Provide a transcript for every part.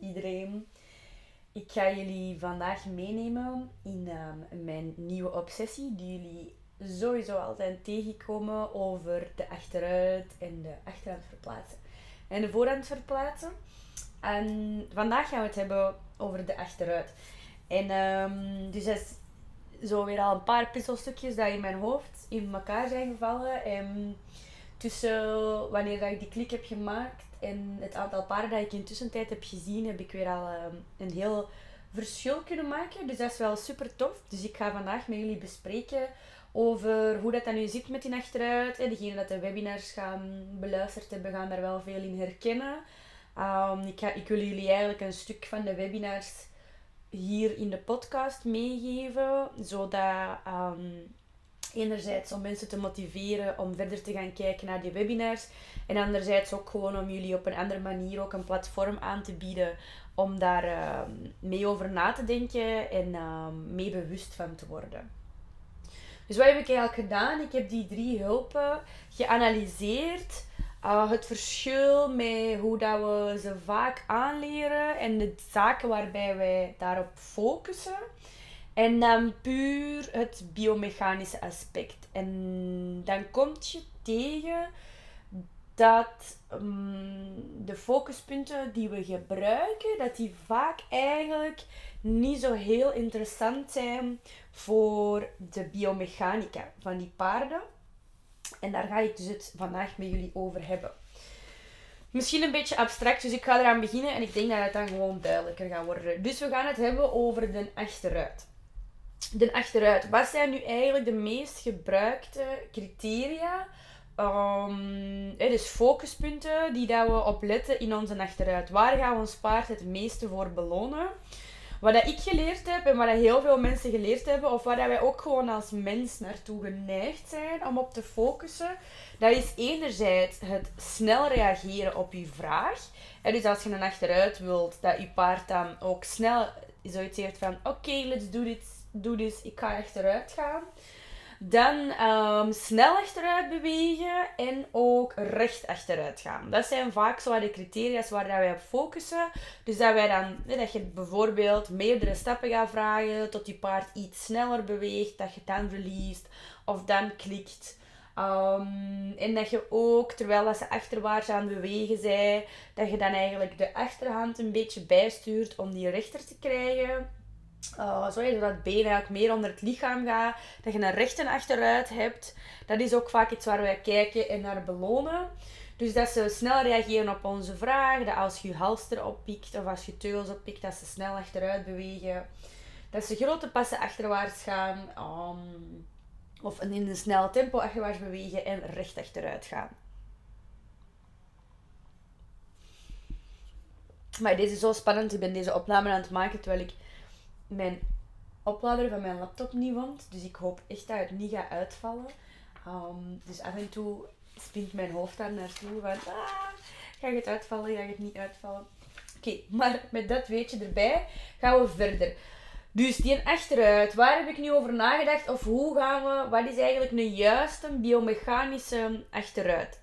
iedereen. Ik ga jullie vandaag meenemen in ehm, mijn nieuwe obsessie, die jullie sowieso altijd tegenkomen over de achteruit en de achterhand verplaatsen. En de voorhand verplaatsen. En vandaag gaan we het hebben over de achteruit. En um, dus is zo weer al een paar puzzelstukjes die in mijn hoofd in elkaar zijn gevallen. En tussen wanneer ik die klik heb gemaakt en het aantal paren dat ik in tussentijd heb gezien, heb ik weer al ehm, een heel verschil kunnen maken. Dus dat is wel super tof. Dus ik ga vandaag met jullie bespreken over hoe dat dan nu zit met die achteruit. En degenen dat de webinars gaan beluisterd hebben, gaan daar wel veel in herkennen. Um, ik, ga, ik wil jullie eigenlijk een stuk van de webinars hier in de podcast meegeven, zodat um, enerzijds om mensen te motiveren om verder te gaan kijken naar die webinars en anderzijds ook gewoon om jullie op een andere manier ook een platform aan te bieden om daar uh, mee over na te denken en uh, mee bewust van te worden. Dus wat heb ik eigenlijk gedaan? Ik heb die drie hulpen geanalyseerd. Uh, het verschil met hoe dat we ze vaak aanleren en de zaken waarbij wij daarop focussen. En dan puur het biomechanische aspect. En dan kom je tegen dat um, de focuspunten die we gebruiken, dat die vaak eigenlijk niet zo heel interessant zijn voor de biomechanica van die paarden. En daar ga ik dus het vandaag met jullie over hebben. Misschien een beetje abstract, dus ik ga eraan beginnen en ik denk dat het dan gewoon duidelijker gaat worden. Dus we gaan het hebben over de achteruit. De achteruit. Wat zijn nu eigenlijk de meest gebruikte criteria? Um, dus focuspunten die dat we op letten in onze achteruit. Waar gaan we ons paard het meeste voor belonen? Wat dat ik geleerd heb en wat dat heel veel mensen geleerd hebben, of waar dat wij ook gewoon als mens naartoe geneigd zijn om op te focussen, dat is enerzijds het snel reageren op je vraag. En dus als je een achteruit wilt, dat je paard dan ook snel zoiets heeft van: oké, let's do this, do this, ik ga achteruit gaan. Dan um, snel achteruit bewegen en ook recht achteruit gaan. Dat zijn vaak zo de criteria waar wij op focussen. Dus dat wij dan, dat je bijvoorbeeld meerdere stappen gaat vragen tot je paard iets sneller beweegt, dat je dan released of dan klikt. Um, en dat je ook, terwijl dat ze achterwaarts aan het bewegen zijn, dat je dan eigenlijk de achterhand een beetje bijstuurt om die rechter te krijgen. Uh, zo, zodat het been eigenlijk meer onder het lichaam gaat. Dat je een rechte achteruit hebt. Dat is ook vaak iets waar wij kijken en naar belonen. Dus dat ze snel reageren op onze vraag. Dat als je halster oppikt of als je teugels oppikt, dat ze snel achteruit bewegen. Dat ze grote passen achterwaarts gaan. Um, of in een snel tempo achterwaarts bewegen en recht achteruit gaan. Maar deze is zo spannend. Ik ben deze opname aan het maken terwijl ik mijn oplader van mijn laptop niet vond. Dus ik hoop echt dat het niet gaat uitvallen. Um, dus af en toe springt mijn hoofd daar naartoe van... Ah, gaat het uitvallen? Gaat het niet uitvallen? Oké, maar met dat weetje erbij gaan we verder. Dus die achteruit, waar heb ik nu over nagedacht? Of hoe gaan we, wat is eigenlijk een juiste biomechanische achteruit?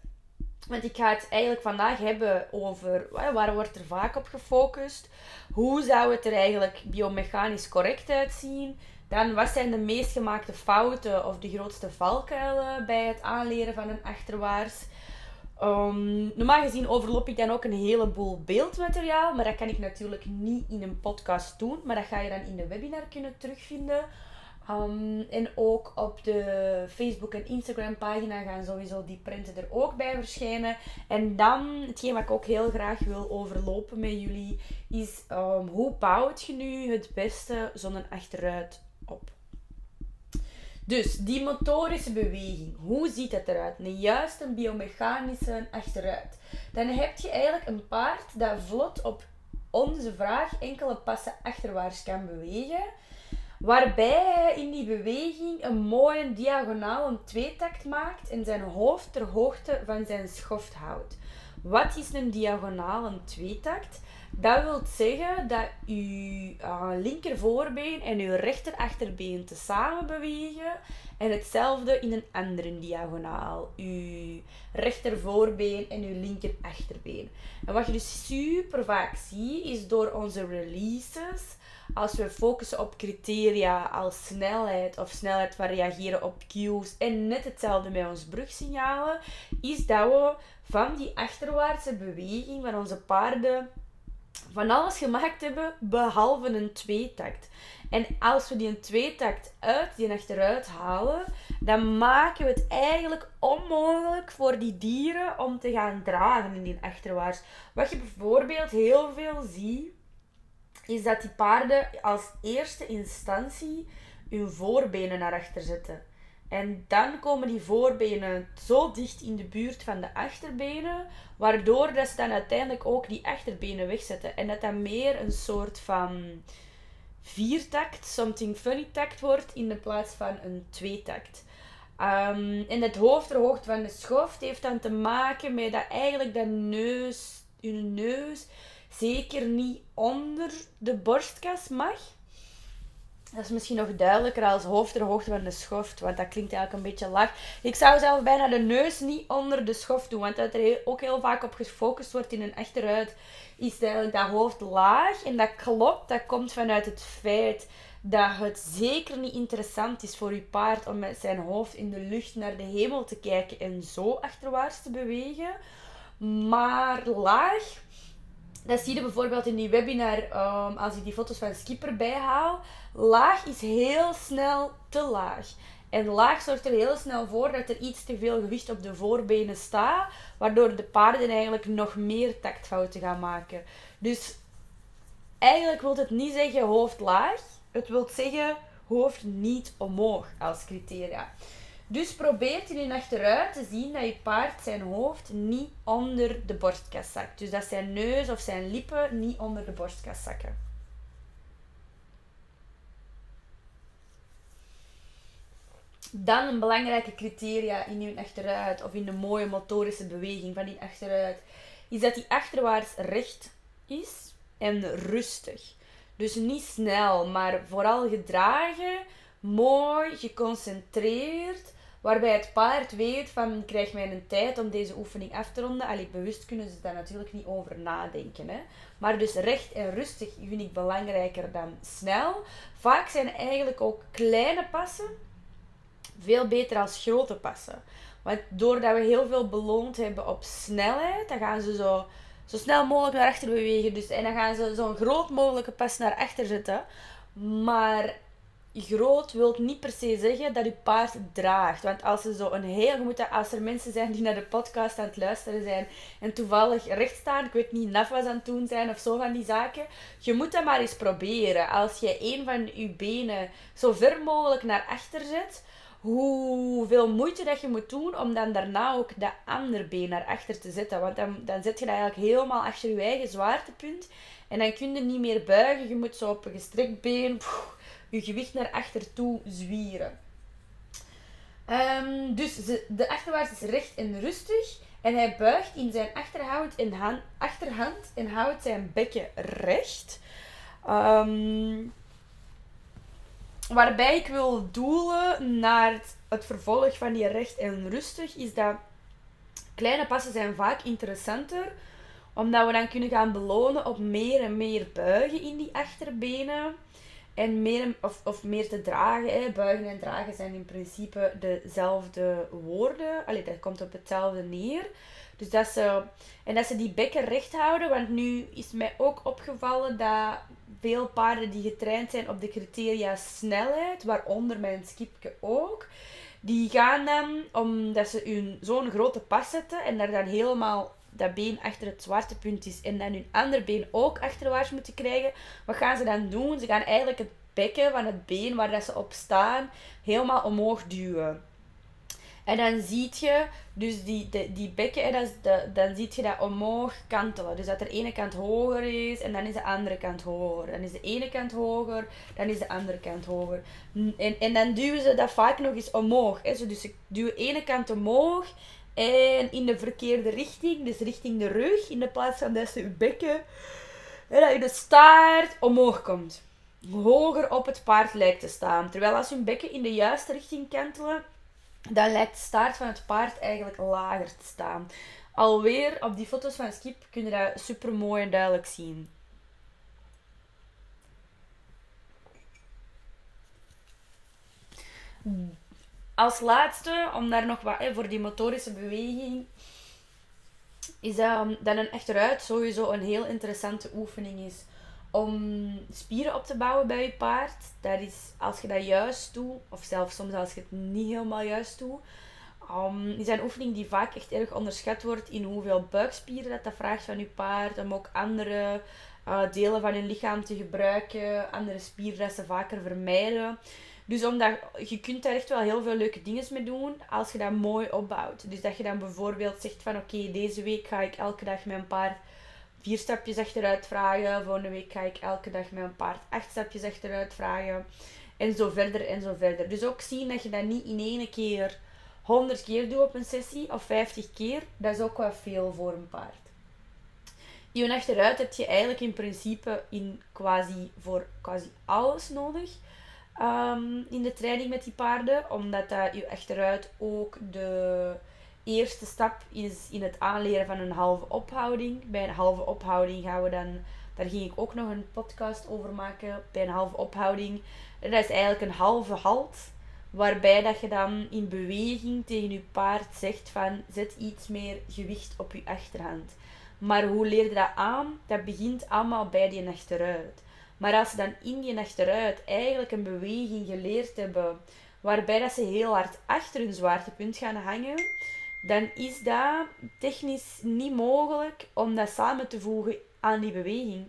Want ik ga het eigenlijk vandaag hebben over waar wordt er vaak op gefocust. Hoe zou het er eigenlijk biomechanisch correct uitzien? Dan wat zijn de meest gemaakte fouten of de grootste valkuilen bij het aanleren van een achterwaarts? Um, normaal gezien overloop ik dan ook een heleboel beeldmateriaal, maar dat kan ik natuurlijk niet in een podcast doen. Maar dat ga je dan in de webinar kunnen terugvinden. Um, en ook op de Facebook en Instagram pagina gaan sowieso die printen er ook bij verschijnen. En dan, hetgeen wat ik ook heel graag wil overlopen met jullie, is um, hoe bouwt je nu het beste zo'n achteruit op? Dus die motorische beweging, hoe ziet het eruit? Een juiste biomechanische achteruit. Dan heb je eigenlijk een paard dat vlot op onze vraag enkele passen achterwaarts kan bewegen. Waarbij hij in die beweging een mooie diagonaal een tweetakt maakt en zijn hoofd ter hoogte van zijn schoft houdt. Wat is een diagonaal, een tweetakt? Dat wil zeggen dat je uh, linker voorbeen en je rechter achterbeen tezamen bewegen. En hetzelfde in een andere diagonaal. Je rechter voorbeen en je linker achterbeen. En wat je dus super vaak ziet, is door onze releases, als we focussen op criteria als snelheid of snelheid van reageren op cues en net hetzelfde met ons brugsignalen, is dat we van die achterwaartse beweging van onze paarden van alles gemaakt hebben behalve een tweetakt. En als we die een tweetakt uit die achteruit halen, dan maken we het eigenlijk onmogelijk voor die dieren om te gaan dragen in die achterwaarts. Wat je bijvoorbeeld heel veel ziet, is dat die paarden als eerste instantie hun voorbenen naar achter zetten. En dan komen die voorbenen zo dicht in de buurt van de achterbenen, waardoor dat ze dan uiteindelijk ook die achterbenen wegzetten. En dat dat meer een soort van viertakt, something funny takt wordt, in de plaats van een tweetakt. Um, en het hoofdhoogte van de schoft heeft dan te maken met dat eigenlijk de neus, je neus zeker niet onder de borstkas mag. Dat is misschien nog duidelijker als hoofd ter hoogte van de schoft, want dat klinkt eigenlijk een beetje laag. Ik zou zelf bijna de neus niet onder de schoft doen, want dat er ook heel vaak op gefocust wordt in een achteruit, is eigenlijk dat hoofd laag. En dat klopt, dat komt vanuit het feit dat het zeker niet interessant is voor je paard om met zijn hoofd in de lucht naar de hemel te kijken en zo achterwaarts te bewegen. Maar laag dat zie je bijvoorbeeld in die webinar, um, als ik die foto's van Skipper bijhaal. Laag is heel snel te laag. En laag zorgt er heel snel voor dat er iets te veel gewicht op de voorbenen staat, waardoor de paarden eigenlijk nog meer taktfouten gaan maken. Dus eigenlijk wil het niet zeggen hoofd laag, het wil zeggen hoofd niet omhoog als criteria. Dus probeert in achteruit te zien dat je paard zijn hoofd niet onder de borstkas zakt. Dus dat zijn neus of zijn lippen niet onder de borstkas zakken. Dan een belangrijke criteria in je achteruit of in de mooie motorische beweging van die achteruit is dat die achterwaarts recht is en rustig. Dus niet snel, maar vooral gedragen, mooi, geconcentreerd Waarbij het paard weet van, krijg mij een tijd om deze oefening af te ronden. Allee, bewust kunnen ze daar natuurlijk niet over nadenken. Hè. Maar dus recht en rustig vind ik belangrijker dan snel. Vaak zijn eigenlijk ook kleine passen veel beter als grote passen. Want doordat we heel veel beloond hebben op snelheid, dan gaan ze zo, zo snel mogelijk naar achter bewegen. Dus, en dan gaan ze zo'n groot mogelijke pas naar achter zetten. Maar groot wil niet per se zeggen dat je paard draagt. Want als, ze zo een heel, moet als er mensen zijn die naar de podcast aan het luisteren zijn en toevallig recht staan, ik weet niet, naf was aan het doen zijn of zo van die zaken, je moet dat maar eens proberen. Als je een van je benen zo ver mogelijk naar achter zet, hoeveel moeite dat je moet doen om dan daarna ook dat andere been naar achter te zetten. Want dan, dan zet je dat eigenlijk helemaal achter je eigen zwaartepunt. En dan kun je niet meer buigen. Je moet zo op een gestrekt been je gewicht naar achter toe zwieren. Um, dus de achterwaarts is recht en rustig. En hij buigt in zijn achterhand en, hand, achterhand en houdt zijn bekken recht. Um, waarbij ik wil doelen naar het, het, vervolg van die recht en rustig, is dat kleine passen zijn vaak interessanter. Omdat we dan kunnen gaan belonen op meer en meer buigen in die achterbenen. En meer, of, of meer te dragen. Hè. Buigen en dragen zijn in principe dezelfde woorden. Allee, dat komt op hetzelfde neer. Dus dat ze, en dat ze die bekken recht houden. Want nu is mij ook opgevallen dat veel paarden die getraind zijn op de criteria snelheid, waaronder mijn skipje ook, die gaan dan, omdat ze zo'n grote pas zetten en daar dan helemaal dat been achter het zwarte punt is en dan hun ander been ook achterwaarts moeten krijgen, wat gaan ze dan doen? Ze gaan eigenlijk het bekken van het been waar dat ze op staan helemaal omhoog duwen. En dan zie je dus die, die, die bekken, en dat de, dan zie je dat omhoog kantelen. Dus dat de ene kant hoger is en dan is de andere kant hoger. Dan is de ene kant hoger, dan is de andere kant hoger. En, en dan duwen ze dat vaak nog eens omhoog. Dus ze duwen de ene kant omhoog En in de verkeerde richting, dus richting de rug, in de plaats van dat ze je bekken en dat je de staart omhoog komt. Hoger op het paard lijkt te staan. Terwijl als je bekken in de juiste richting kantelen, dan lijkt de staart van het paard eigenlijk lager te staan. Alweer op die foto's van Skip kun je dat super mooi en duidelijk zien. Als laatste, om daar nog wat voor die motorische beweging, is dat, dat een achteruit sowieso een heel interessante oefening is om spieren op te bouwen bij je paard. Dat is, als je dat juist doet, of zelfs soms als je het niet helemaal juist doet, um, is een oefening die vaak echt erg onderschat wordt in hoeveel buikspieren dat, dat vraagt van je paard. Om ook andere uh, delen van hun lichaam te gebruiken, andere ze vaker vermijden. Dus omdat je kunt daar echt wel heel veel leuke dingen mee doen als je dat mooi opbouwt. Dus dat je dan bijvoorbeeld zegt van oké, deze week ga ik elke dag mijn paard vier stapjes achteruit vragen. Volgende week ga ik elke dag mijn paard acht stapjes achteruit vragen. En zo verder en zo verder. Dus ook zien dat je dat niet in één keer 100 keer doet op een sessie of 50 keer. Dat is ook wel veel voor een paard. Je achteruit heb je eigenlijk in principe in quasi, voor quasi alles nodig. Ehm, in de training met die paarden. Omdat dat je achteruit ook de eerste stap is in het aanleren van een halve ophouding. Bij een halve ophouding gaan we dan, daar ging ik ook nog een podcast over maken. Bij een halve ophouding, dat is eigenlijk een halve halt. Waarbij dat je dan in beweging tegen je paard zegt van zet iets meer gewicht op je achterhand. Maar hoe leer je dat aan? Dat begint allemaal bij die achteruit. Maar als ze dan in die achteruit eigenlijk een beweging geleerd hebben waarbij dat ze heel hard achter hun zwaartepunt gaan hangen, dan is dat technisch niet mogelijk om dat samen te voegen aan die beweging.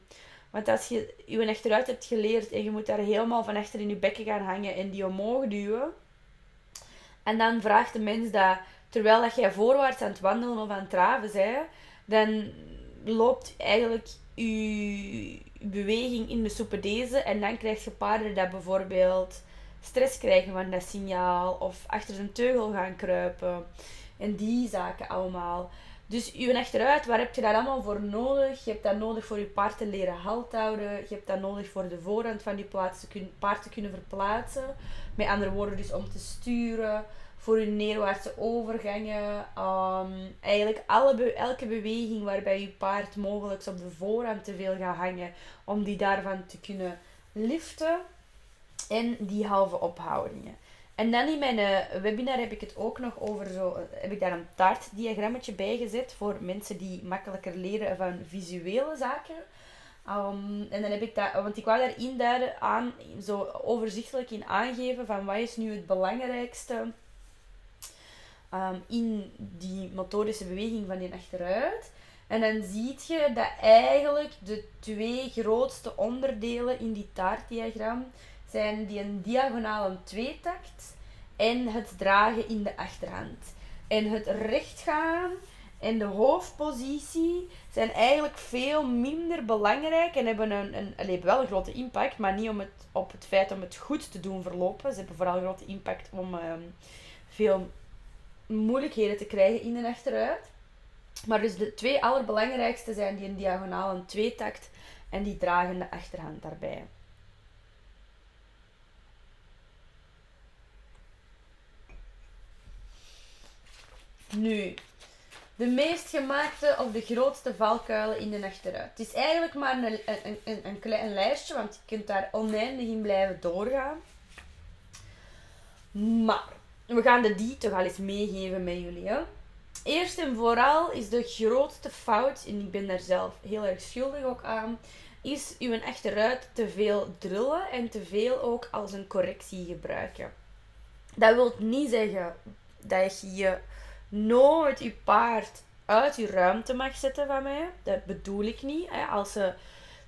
Want als je je achteruit hebt geleerd en je moet daar helemaal van achter in je bekken gaan hangen en die omhoog duwen, en dan vraagt de mens dat terwijl dat jij voorwaarts aan het wandelen of aan het traven bent, dan loopt eigenlijk je beweging in de soepen deze en dan krijg je paarden dat bijvoorbeeld stress krijgen van dat signaal of achter zijn teugel gaan kruipen en die zaken allemaal. Dus je achteruit, waar heb je dat allemaal voor nodig? Je hebt dat nodig voor je paard te leren halt houden. Je hebt dat nodig voor de voorhand van je paard te kunnen verplaatsen. Met andere woorden, dus om te sturen. Voor je neerwaartse overgangen. Um, eigenlijk alle elke beweging waarbij je paard mogelijk op de voorhand te veel gaat hangen. Om die daarvan te kunnen liften. En die halve ophoudingen. En dan in mijn uh, webinar heb ik het ook nog over zo, uh, heb ik daar een taartdiagrammetje bij gezet voor mensen die makkelijker leren van visuele zaken. Um, en dan heb ik dat, want ik wou daarin daar aan, zo overzichtelijk in aangeven van wat is nu het belangrijkste um, in die motorische beweging van die achteruit. En dan zie je dat eigenlijk de twee grootste onderdelen in die taartdiagram zijn die een diagonale tweetakt en het dragen in de achterhand. En het recht gaan en de hoofdpositie zijn eigenlijk veel minder belangrijk en hebben een, een, een, wel een grote impact, maar niet om het, op het feit om het goed te doen verlopen. Ze hebben vooral een grote impact om ehm, veel moeilijkheden te krijgen in de achteruit. Maar dus de twee allerbelangrijkste zijn die een diagonale tweetakt en die dragende achterhand daarbij. Nu, de meest gemaakte of de grootste valkuilen in de achteruit. Het is eigenlijk maar een, een, een, een klein lijstje, want je kunt daar oneindig in blijven doorgaan. Maar, we gaan de die toch al eens meegeven met jullie. Hè? Eerst en vooral is de grootste fout, en ik ben daar zelf heel erg schuldig ook aan, is uw achteruit te veel drillen en te veel ook als een correctie gebruiken. Dat wil niet zeggen dat je je nooit je paard uit je ruimte mag zetten van mij. Dat bedoel ik niet. Als ze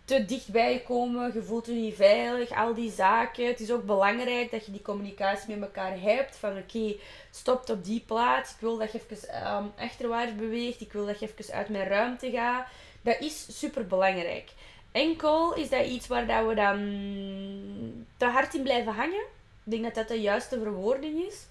te dichtbij komen, je voelt je niet veilig, al die zaken. Het is ook belangrijk dat je die communicatie met elkaar hebt. Van oké, okay, stopt op die plaats. Ik wil dat je even um, achterwaarts beweegt. Ik wil dat je even uit mijn ruimte gaat. Dat is super belangrijk. Enkel is dat iets waar dat we dan te hard in blijven hangen. Ik denk dat dat de juiste verwoording is.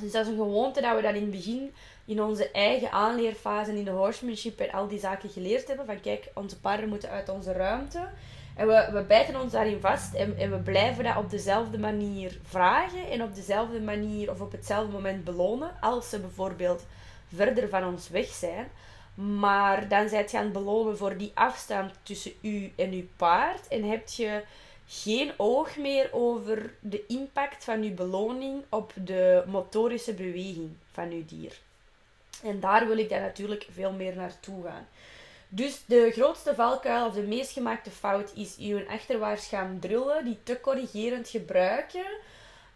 Dus dat is een gewoonte dat we dat in het begin in onze eigen aanleerfase in de horsemanship en al die zaken geleerd hebben. Van kijk, onze paarden moeten uit onze ruimte. En we, we bijten ons daarin vast en, en we blijven dat op dezelfde manier vragen en op dezelfde manier of op hetzelfde moment belonen. Als ze bijvoorbeeld verder van ons weg zijn. Maar dan zijt je aan het belonen voor die afstand tussen u en uw paard. En heb je geen oog meer over de impact van uw beloning op de motorische beweging van uw dier. En daar wil ik dan natuurlijk veel meer naartoe gaan. Dus de grootste valkuil of de meest gemaakte fout is je achterwaarts gaan drullen, die te corrigerend gebruiken.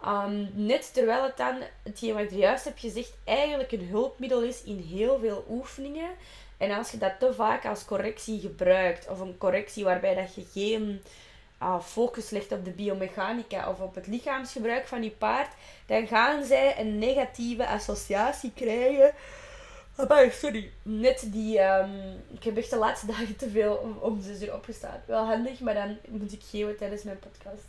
Um, net terwijl het dan, hetgeen wat ik juist heb gezegd, eigenlijk een hulpmiddel is in heel veel oefeningen. En als je dat te vaak als correctie gebruikt, of een correctie waarbij dat je geen uh, focus legt op de biomechanica of op het lichaamsgebruik van je paard, dan gaan zij een negatieve associatie krijgen Amai, sorry. Net die... Um, ik heb echt de laatste dagen te veel om, om zes uur opgestaan. Wel handig, maar dan moet ik geven tijdens mijn podcast.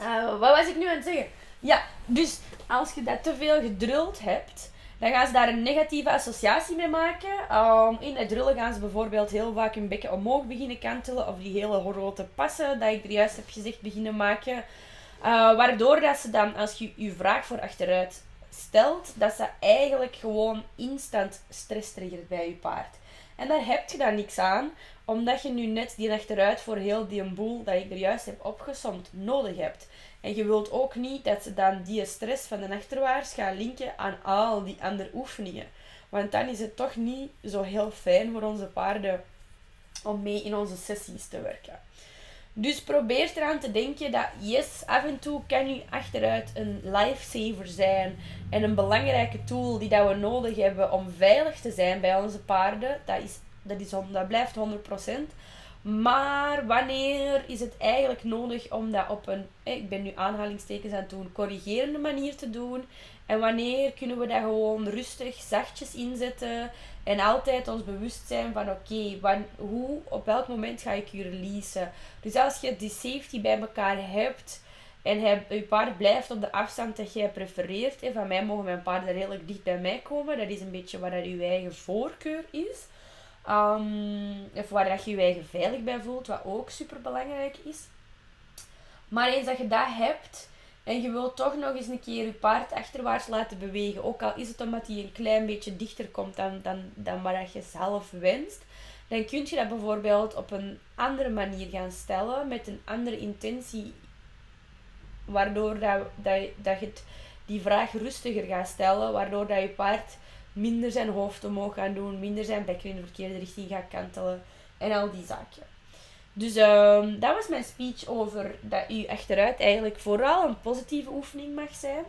Uh, wat was ik nu aan het zeggen? Ja, dus als je dat te veel gedruld hebt, dan gaan ze daar een negatieve associatie mee maken. Um, in het drullen gaan ze bijvoorbeeld heel vaak hun bekken omhoog beginnen kantelen. Of die hele grote passen, dat ik er juist heb gezegd, beginnen maken. Uh, waardoor dat ze dan, als je je vraag voor achteruit stelt, dat ze eigenlijk gewoon instant stress triggert bij je paard. En daar heb je dan niks aan, omdat je nu net die achteruit voor heel die boel dat ik er juist heb opgesomd nodig hebt. En je wilt ook niet dat ze dan die stress van de achterwaarts gaan linken aan al die andere oefeningen. Want dan is het toch niet zo heel fijn voor onze paarden om mee in onze sessies te werken. Dus probeer eraan te denken dat yes, af en toe kan u achteruit een lifesaver zijn en een belangrijke tool die dat we nodig hebben om veilig te zijn bij onze paarden. Dat, is, dat, is, dat blijft 100%. Maar wanneer is het eigenlijk nodig om dat op een, ik ben nu aanhalingstekens aan het doen, corrigerende manier te doen? En wanneer kunnen we dat gewoon rustig, zachtjes inzetten en altijd ons bewust zijn van oké, okay, hoe, op welk moment ga ik je releasen? Dus als je die safety bij elkaar hebt en je paard blijft op de afstand dat jij prefereert, en van mij mogen mijn paarden redelijk dicht bij mij komen, dat is een beetje waar dat je eigen voorkeur is. Um, of waar dat je je eigen veilig bij voelt, wat ook super belangrijk is. Maar eens dat je dat hebt en je wilt toch nog eens een keer je paard achterwaarts laten bewegen, ook al is het omdat hij een klein beetje dichter komt dan, dan, dan wat je zelf wenst, dan kun je dat bijvoorbeeld op een andere manier gaan stellen met een andere intentie, waardoor dat, dat, dat je het, die vraag rustiger gaat stellen, waardoor dat je paard minder zijn hoofd omhoog gaat doen, minder zijn bekken in de verkeerde richting gaat kantelen en al die zaken. Dus um, dat was mijn speech over dat u achteruit eigenlijk vooral een positieve oefening mag zijn.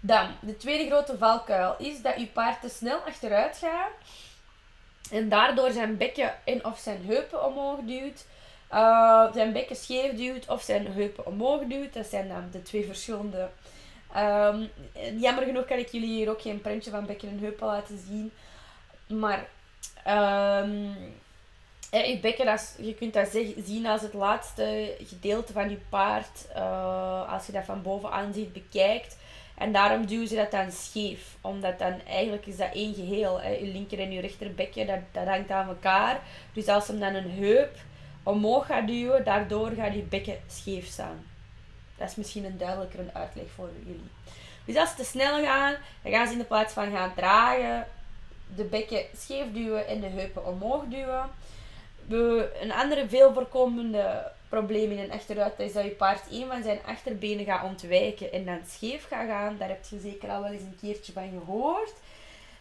Dan, de tweede grote valkuil is dat uw paard te snel achteruit gaat en daardoor zijn bekken en of zijn heupen omhoog duwt uh, zijn bekken scheef duwt of zijn heupen omhoog duwt. Dat zijn dan de twee verschillende. Um, jammer genoeg kan ik jullie hier ook geen printje van bekken en heupen laten zien. Maar um, je bekken, als, je kunt dat zien als het laatste gedeelte van je paard. Uh, als je dat van bovenaan ziet, bekijkt. En daarom duwen ze dat dan scheef. Omdat dan eigenlijk is dat één geheel. Hè. Je linker en je rechterbekje, dat, dat hangt aan elkaar. Dus als hem dan een heup omhoog gaat duwen, daardoor gaat je bekken scheef staan. Dat is misschien een duidelijkere uitleg voor jullie. Dus als ze te snel gaan, dan gaan ze in de plaats van gaan dragen, de bekken scheef duwen en de heupen omhoog duwen. Een andere veel voorkomende probleem in een achteruit is dat je paard een van zijn achterbenen gaat ontwijken en dan scheef gaat gaan. Daar heb je zeker al wel eens een keertje van gehoord.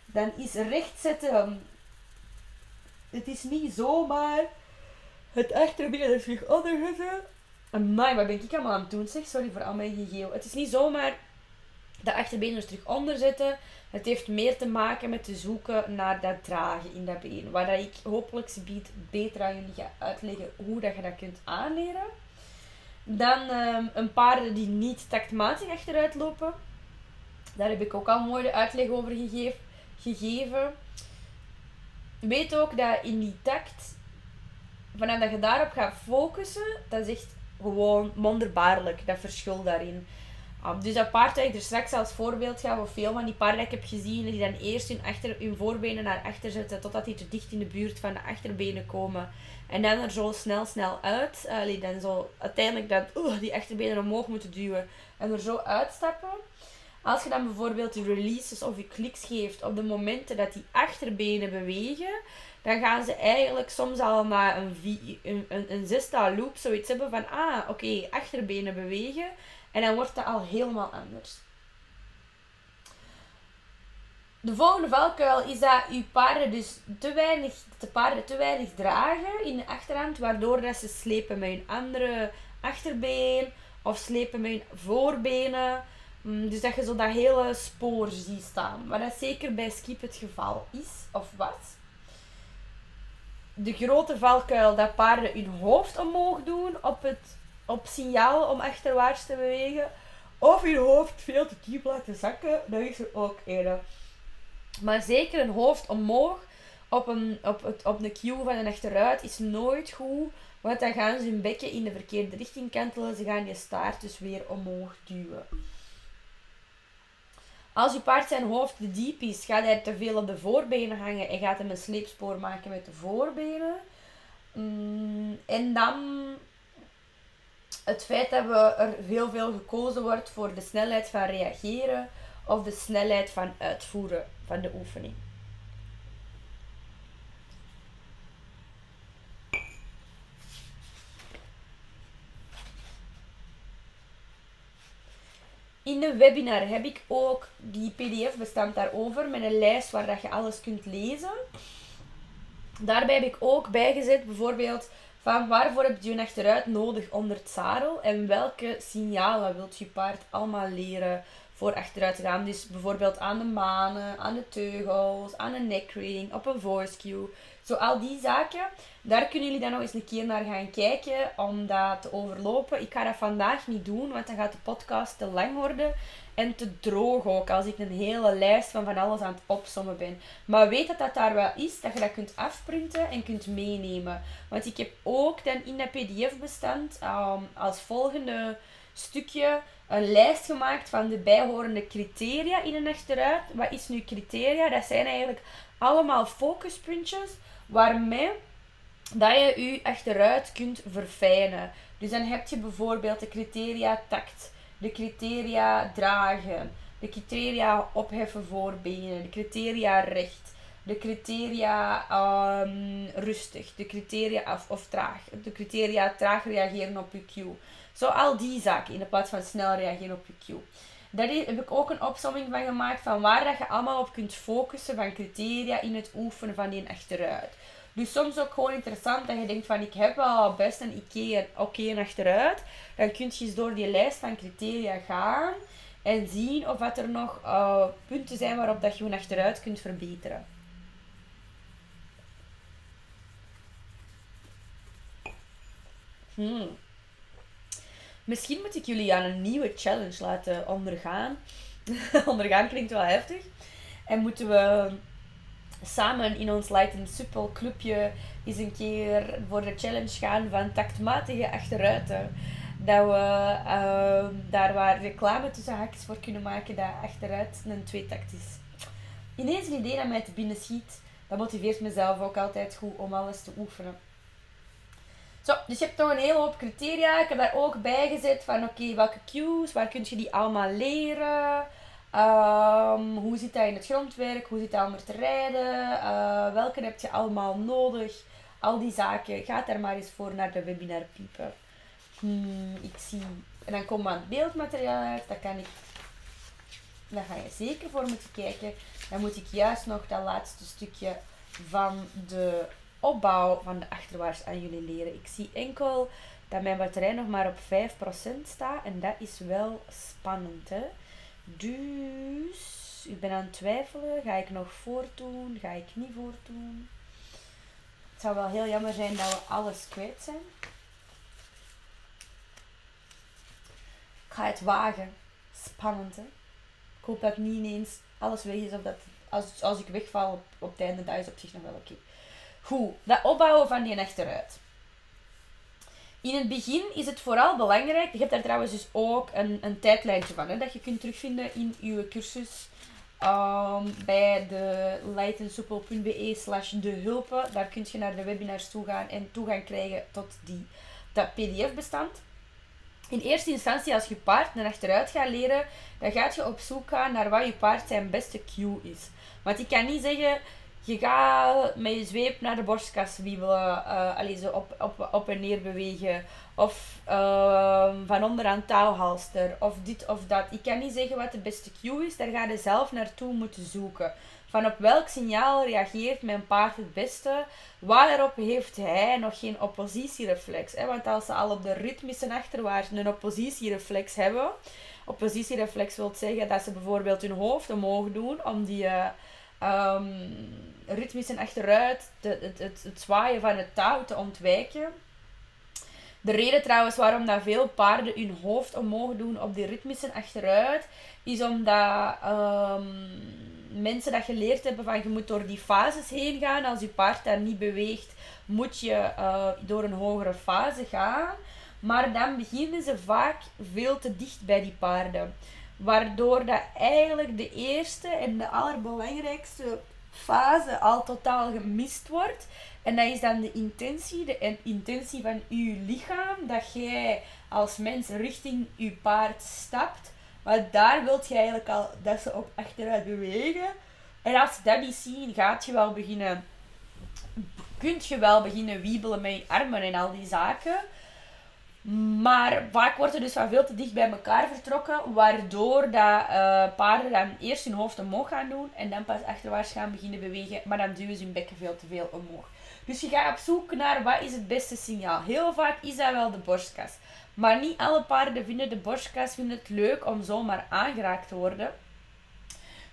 Dan is rechtzetten. Het is niet zomaar het achterbeen zich onderzetten. Amai, wat ben ik allemaal aan het doen zeg? Sorry voor al mijn gegeel. Het is niet zomaar de achterbeen er terug onder zetten. Het heeft meer te maken met te zoeken naar dat dragen in dat been. Waar ik hopelijk biedt beter aan jullie ga uitleggen hoe dat je dat kunt aanleren. Dan um, een paarden die niet taktmatig achteruit lopen. Daar heb ik ook al mooi de uitleg over gegeven. Weet ook dat in die takt vanaf dat je daarop gaat focussen, dat is echt gewoon wonderbaarlijk, dat verschil daarin. Um, dus dat paard dat er straks als voorbeeld ga, of veel van die paarden dat ik heb gezien, die dan eerst hun, achter, hun voorbenen naar achter zetten, totdat die te dicht in de buurt van de achterbenen komen. En dan er zo snel, snel uit. Uh, dan zo uiteindelijk dat, die achterbenen omhoog moeten duwen. En er zo uitstappen. Als je dan bijvoorbeeld je releases of je kliks geeft op de momenten dat die achterbenen bewegen, dan gaan ze eigenlijk soms al na een, een, een, zestal loop zoiets hebben van, ah, oké, achterbenen bewegen. En dan wordt dat al helemaal anders. De volgende valkuil is dat je paarden dus te weinig, de paarden te weinig dragen in de achterhand, waardoor dat ze slepen met hun andere achterbeen of slepen met hun voorbenen. Mm, dus dat je zo dat hele spoor ziet staan. Wat dat zeker bij skip het geval is, of wat. De grote valkuil dat paarden hun hoofd omhoog doen op, het, op signaal om achterwaarts te bewegen. Of hun hoofd veel te diep laten zakken. Dat is er ook een. Maar zeker een hoofd omhoog op een, op het, op een cue van een achteruit is nooit goed. Want dan gaan ze hun bekken in de verkeerde richting kantelen. Ze gaan je staart dus weer omhoog duwen. Als je paard zijn hoofd te diep is, gaat hij te veel op de voorbenen hangen en gaat hem een sleepspoor maken met de voorbenen. Mm, en dan het feit dat we er heel veel gekozen wordt voor de snelheid van reageren of de snelheid van uitvoeren van de oefening. In de webinar heb ik ook die pdf bestand daarover met een lijst waar dat je alles kunt lezen. Daarbij heb ik ook bijgezet bijvoorbeeld van waarvoor heb je een achteruit nodig onder het zadel en welke signalen wilt je paard allemaal leren voor achteruit te gaan. Dus bijvoorbeeld aan de manen, aan de teugels, aan een neckring, op een voice cue. Zo al die zaken, daar kunnen jullie dan nog eens een keer naar gaan kijken om dat te overlopen. Ik ga dat vandaag niet doen, want dan gaat de podcast te lang worden. En te droog ook, als ik een hele lijst van van alles aan het opsommen ben. Maar weet dat dat daar wel is, dat je dat kunt afprinten en kunt meenemen. Want ik heb ook dan in dat pdf-bestand um, als volgende stukje een lijst gemaakt van de bijhorende criteria in een achteruit. Wat is nu criteria? Dat zijn eigenlijk allemaal focuspuntjes waarmee dat je je achteruit kunt verfijnen. Dus dan heb je bijvoorbeeld de criteria tact, de criteria dragen, de criteria opheffen voorbenen, de criteria recht, de criteria um, rustig, de criteria of, of traag, de criteria traag reageren op je cue. Zo al die zaken in plaats van snel reageren op je cue. Daar heb ik ook een opsomming van gemaakt van waar dat je allemaal op kunt focussen van criteria in het oefenen van die achteruit. Dus soms ook gewoon interessant dat je denkt van ik heb wel best een oké okay achteruit. Dan kun je eens door die lijst van criteria gaan en zien of wat er nog uh, punten zijn waarop dat je een achteruit kunt verbeteren. Hmm. Misschien moet ik jullie aan een nieuwe challenge laten ondergaan. ondergaan klinkt wel heftig. En moeten we samen in ons Light and Supple clubje eens een keer voor de challenge gaan van tactmatige achteruiten. Dat we uh, daar waar reclame tussen haakjes voor kunnen maken dat achteruit een tweetakt is. Ineens een idee dat mij te binnen schiet. Dat motiveert mezelf ook altijd goed om alles te oefenen. Zo, dus je hebt toch een hele hoop criteria. Ik heb daar ook bij gezet van oké, welke cues, waar kun je die allemaal leren? Um, hoe zit dat in het grondwerk? Hoe zit dat om er te rijden? Uh, welke heb je allemaal nodig? Al die zaken. Ga daar maar eens voor naar de webinar piepen. Hmm, ik zie. En dan komt het beeldmateriaal uit. Dat kan ik. Daar ga je zeker voor moeten kijken. Dan moet ik juist nog dat laatste stukje van de opbouw van de achterwaarts aan jullie leren. Ik zie enkel dat mijn batterij nog maar op 5% staat. En dat is wel spannend, hè. Dus, ik ben aan het twijfelen. Ga ik nog voortdoen? Ga ik niet voortdoen? Het zou wel heel jammer zijn dat we alles kwijt zijn. Ik ga het wagen. Spannend, hè. Ik hoop dat niet ineens alles weg is. Of dat als, als ik wegval op, op het einde, dat is op zich nog wel oké. Goed, dat opbouwen van die achteruit. In het begin is het vooral belangrijk, je hebt daar trouwens dus ook een, een tijdlijntje van, hè, dat je kunt terugvinden in je cursus um, bij de lightandsoepel.be slash de hulpen. Daar kun je naar de webinars toe gaan en toegang krijgen tot die, dat pdf-bestand. In eerste instantie, als je paard naar achteruit gaat leren, dan gaat je op zoek gaan naar wat je paard zijn beste cue is. Want ik kan niet zeggen, je gaat met je zweep naar de borstkas wiebelen, uh, zo op, op, op en neer bewegen. Of uh, van onderaan touwhalster, of dit of dat. Ik kan niet zeggen wat de beste cue is, daar ga je zelf naartoe moeten zoeken. Van op welk signaal reageert mijn paard het beste? Waarop heeft hij nog geen oppositiereflex? Hè? Want als ze al op de ritmische achterwaarts een oppositiereflex hebben, oppositiereflex wil zeggen dat ze bijvoorbeeld hun hoofd omhoog doen om die uh, um, ritmische achteruit, het, het, het zwaaien van het touw te ontwijken. De reden trouwens waarom dat veel paarden hun hoofd omhoog doen op die ritmische achteruit, is omdat um, mensen dat geleerd hebben van je moet door die fases heen gaan. Als je paard daar niet beweegt, moet je uh, door een hogere fase gaan. Maar dan beginnen ze vaak veel te dicht bij die paarden. Waardoor dat eigenlijk de eerste en de allerbelangrijkste fase al totaal gemist wordt. En dat is dan de intentie, de intentie van je lichaam, dat jij als mens richting je paard stapt. Maar daar wilt je eigenlijk al dat ze op achteruit bewegen. En als ze dat niet zien, gaat je wel beginnen, kunt je wel beginnen wiebelen met je armen en al die zaken. Maar vaak wordt er dus van veel te dicht bij elkaar vertrokken, waardoor dat, uh, paarden dan eerst hun hoofd omhoog gaan doen en dan pas achterwaarts gaan beginnen bewegen, maar dan duwen ze hun bekken veel te veel omhoog. Dus je gaat op zoek naar wat is het beste signaal. Heel vaak is dat wel de borstkas. Maar niet alle paarden vinden de borstkas vinden het leuk om zomaar aangeraakt te worden.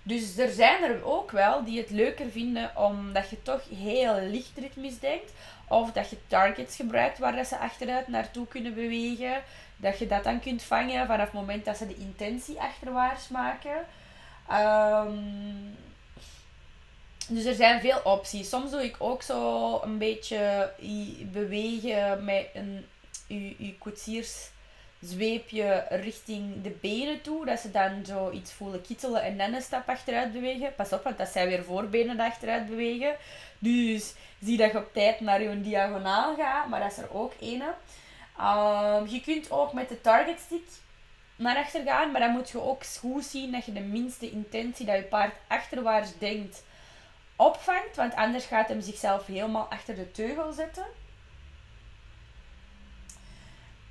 Dus er zijn er ook wel die het leuker vinden omdat je toch heel licht ritmisch denkt. Of dat je targets gebruikt waar dat ze achteruit naartoe kunnen bewegen. Dat je dat dan kunt vangen vanaf het moment dat ze de intentie achterwaarts maken. Um, dus er zijn veel opties. Soms doe ik ook zo een beetje bewegen met een, uw, uw koetsiers zweepje richting de benen toe. Dat ze dan zo iets voelen kittelen en dan een stap achteruit bewegen. Pas op, want dat zijn weer voorbenen achteruit bewegen. Dus zie dat je op tijd naar je diagonaal gaat. Maar dat is er ook ene. Um, je kunt ook met de target stick naar achter gaan. Maar dan moet je ook goed zien dat je de minste intentie dat je paard achterwaarts denkt opvangt. Want anders gaat hem zichzelf helemaal achter de teugel zetten.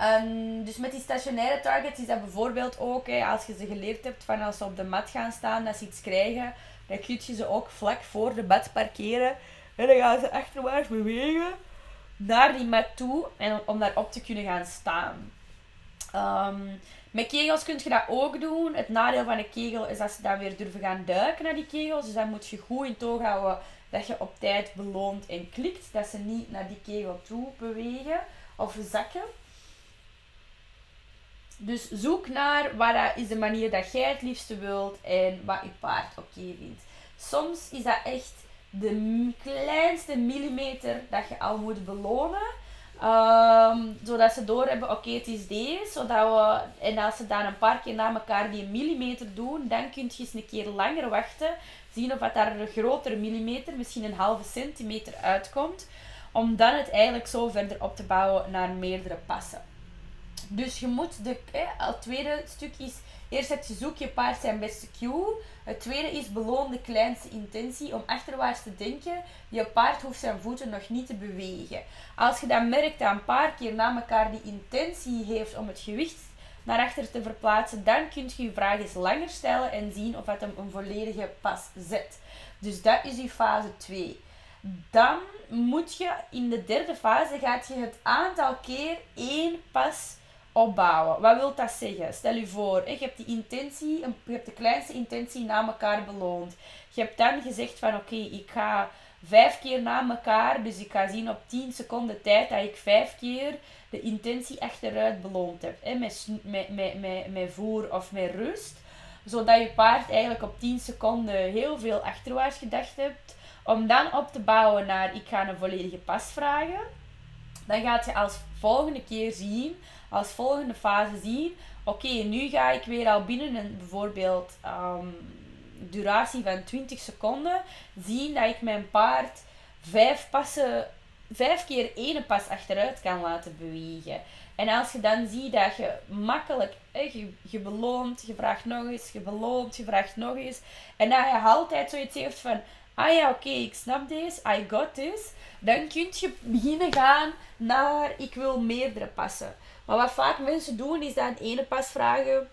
Um, dus met die stationaire targets is dat bijvoorbeeld ook, hè, als je ze geleerd hebt van als ze op de mat gaan staan, dat ze iets krijgen, dan kun je ze ook vlak voor de mat parkeren. En dan gaan ze achterwaarts bewegen naar die mat toe en om daarop te kunnen gaan staan. Um, met kegels kun je dat ook doen. Het nadeel van een kegel is dat ze dan weer durven gaan duiken naar die kegels. Dus dan moet je goed in toog houden dat je op tijd beloont en klikt. Dat ze niet naar die kegel toe bewegen of zakken. Dus zoek naar wat is de manier dat jij het liefste wilt en wat je paard oké vindt. Soms is dat echt de kleinste millimeter dat je al moet belonen. Um, zodat ze doorhebben, oké, het is deze. Zodat we, en als ze dan een paar keer na elkaar die millimeter doen, dan kun je eens een keer langer wachten. Zien of dat daar een grotere millimeter, misschien een halve centimeter uitkomt. Om dan het eigenlijk zo verder op te bouwen naar meerdere passen. Dus je moet de, het tweede stuk is, eerst heb je zoek je paard zijn beste cue. Het tweede is beloon de kleinste intentie om achterwaarts te denken. Je paard hoeft zijn voeten nog niet te bewegen. Als je dan merkt dat een paar keer na elkaar die intentie heeft om het gewicht naar achter te verplaatsen, dan kun je je vraag eens langer stellen en zien of het hem een volledige pas zet. Dus dat is je fase 2. Dan moet je in de derde fase gaat je het aantal keer één pas opbouwen. Wat wil dat zeggen? Stel je voor, je hebt die intentie, je hebt de kleinste intentie na elkaar beloond. Je hebt dan gezegd van oké, ik ga vijf keer na elkaar, dus ik ga zien op 10 seconden tijd dat ik vijf keer de intentie achteruit beloond heb. Hè, met, met, met, met, met voer of met rust. Zodat je paard eigenlijk op 10 seconden heel veel achterwaarts gedacht hebt. Om dan op te bouwen naar ik ga een volledige pas vragen. dan gaat je als volgende keer zien, als volgende fase zien, oké, nu ga ik weer al binnen een bijvoorbeeld um, duratie van 20 seconden zien dat ik mijn paard vijf passen, vijf keer één pas achteruit kan laten bewegen. En als je dan ziet dat je makkelijk, je, je beloont, je vraagt nog eens, je beloont, je vraagt nog eens. En dat je altijd zoiets heeft van, ah ja, oké, ik snap deze, I got this. Dan kun je beginnen gaan naar, ik wil meerdere passen. Maar wat vaak mensen doen, is dan ene pas vragen,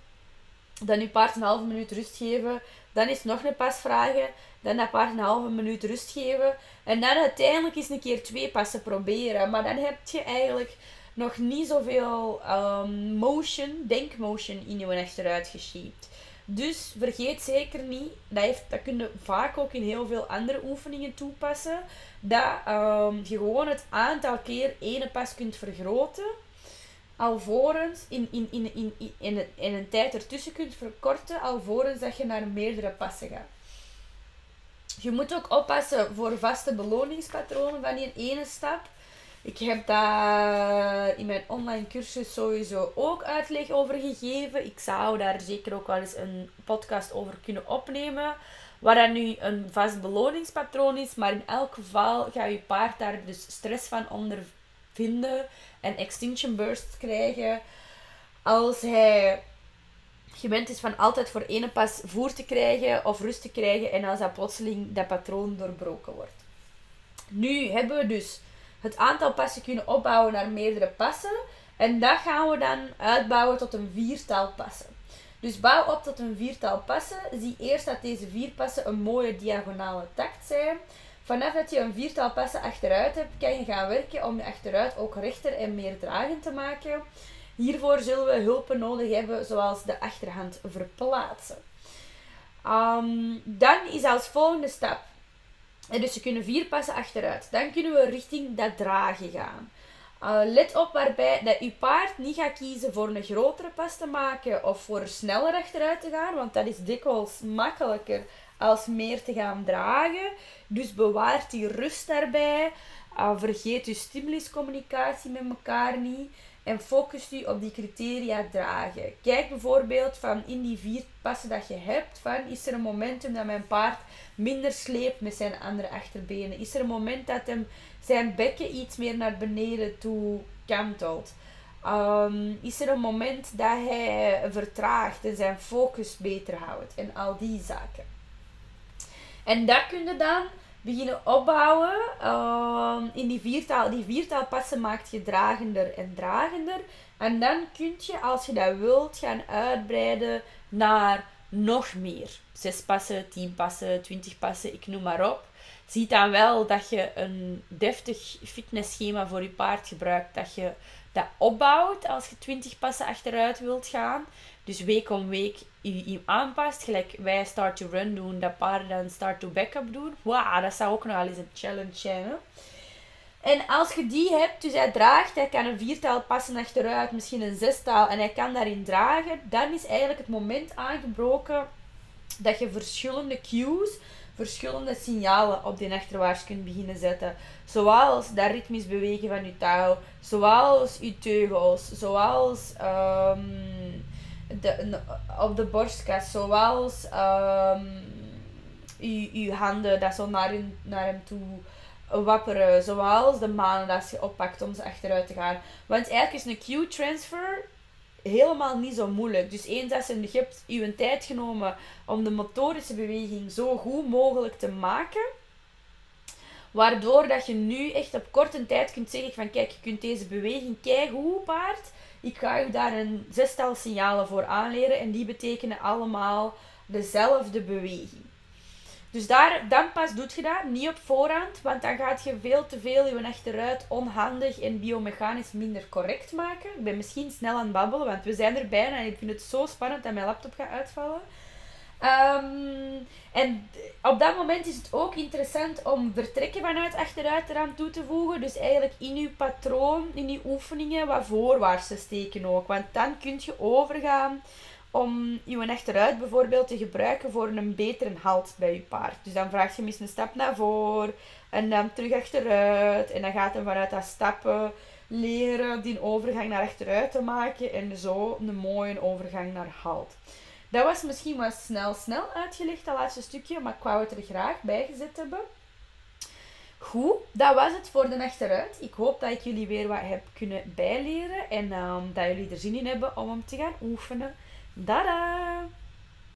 dan je paard een halve minuut rust geven, dan is nog een pas vragen, dan dat paard een halve minuut rust geven, en dan uiteindelijk eens een keer twee passen proberen. Maar dan heb je eigenlijk nog niet zoveel um, motion, denkmotion in je achteruit geshaped. Dus vergeet zeker niet, dat, heeft, dat kun je vaak ook in heel veel andere oefeningen toepassen, dat um, je gewoon het aantal keer ene pas kunt vergroten, alvorens in, in, in, in, in, in, in een tijd ertussen kunt verkorten, alvorens dat je naar meerdere passen gaat. Je moet ook oppassen voor vaste beloningspatronen van die ene stap. Ik heb daar in mijn online cursus sowieso ook uitleg over gegeven. Ik zou daar zeker ook wel eens een podcast over kunnen opnemen. Waar dat nu een vast beloningspatroon is. Maar in elk geval ga je paard daar dus stress van ondervinden. En extinction burst krijgen. Als hij gewend is van altijd voor ene pas voer te krijgen of rust te krijgen. En als dat plotseling dat patroon doorbroken wordt. Nu hebben we dus het aantal passen kunnen opbouwen naar meerdere passen. En dat gaan we dan uitbouwen tot een viertal passen. Dus bouw op tot een viertal passen. Zie eerst dat deze vier passen een mooie diagonale takt zijn. Vanaf dat je een viertal passen achteruit hebt, kan je gaan werken om je achteruit ook rechter en meer dragend te maken. Hiervoor zullen we hulpen nodig hebben, zoals de achterhand verplaatsen. Um, dan is als volgende stap en dus je kunnen vier passen achteruit. Dan kunnen we richting dat dragen gaan. Uh, let op waarbij dat je paard niet gaat kiezen voor een grotere pas te maken of voor sneller achteruit te gaan, want dat is dikwijls makkelijker als meer te gaan dragen. Dus bewaart die rust daarbij. Uh, vergeet je stimuluscommunicatie met elkaar niet. En focus u op die criteria dragen. Kijk bijvoorbeeld van in die vier passen dat je hebt, van is er een momentum dat mijn paard minder sleept met zijn andere achterbenen? Is er een moment dat hem zijn bekken iets meer naar beneden toe kantelt? Um, is er een moment dat hij vertraagt en zijn focus beter houdt? En al die zaken. En dat kun je dan beginnen opbouwen. Um, in die viertaal, die viertaal passen maakt je dragender en dragender. En dan kun je, als je dat wilt, gaan uitbreiden naar nog meer. Zes passen, tien passen, twintig passen, ik noem maar op. Zie dan wel dat je een deftig fitnessschema voor je paard gebruikt. Dat je dat opbouwt als je 20 passen achteruit wilt gaan. Dus week om week je, je aanpast. Gelijk wij start to run doen, dat paarden dan start to backup doen. Wauw, dat zou ook nog wel eens een challenge zijn. En als je die hebt, dus hij draagt, hij kan een viertaal passen achteruit, misschien een zestaal, en hij kan daarin dragen, dan is eigenlijk het moment aangebroken dat je verschillende cues, verschillende signalen op die achterwaarts kunt beginnen zetten. Zoals dat ritmisch bewegen van je touw, zoals je teugels, zoals um, de, op de borstkas, zoals um, je handen dat zo naar, naar hem toe wapperen, zoals de manen dat je oppakt om ze achteruit te gaan. Want eigenlijk is een Q-transfer helemaal niet zo moeilijk. Dus eens dat je, je tijd genomen om de motorische beweging zo goed mogelijk te maken, waardoor dat je nu echt op korte tijd kunt zeggen van kijk, je kunt deze beweging keigoed paard. Ik ga je daar een zestal signalen voor aanleren en die betekenen allemaal dezelfde beweging. Dus daar, dan pas doet je dat, niet op voorhand, want dan gaat je veel te veel je achteruit onhandig en biomechanisch minder correct maken. Ik ben misschien snel aan het babbelen, want we zijn er bijna en ik vind het zo spannend dat mijn laptop gaat uitvallen. Um, en op dat moment is het ook interessant om vertrekken vanuit achteruit eraan toe te voegen. Dus eigenlijk in je patroon, in je oefeningen, wat voorwaarts te steken ook. Want dan kun je overgaan om je achteruit bijvoorbeeld te gebruiken voor een betere halt bij je paard. Dus dan vraag je misschien een stap naar voren en dan terug achteruit. En dan gaat hij vanuit dat stappen leren die overgang naar achteruit te maken en zo een mooie overgang naar halt. Dat was misschien wat snel, snel uitgelegd, dat laatste stukje, maar ik wou het er graag bij gezet hebben. Goed, dat was het voor de achteruit. Ik hoop dat ik jullie weer wat heb kunnen bijleren en um, dat jullie er zin in hebben om hem te gaan oefenen. Dada!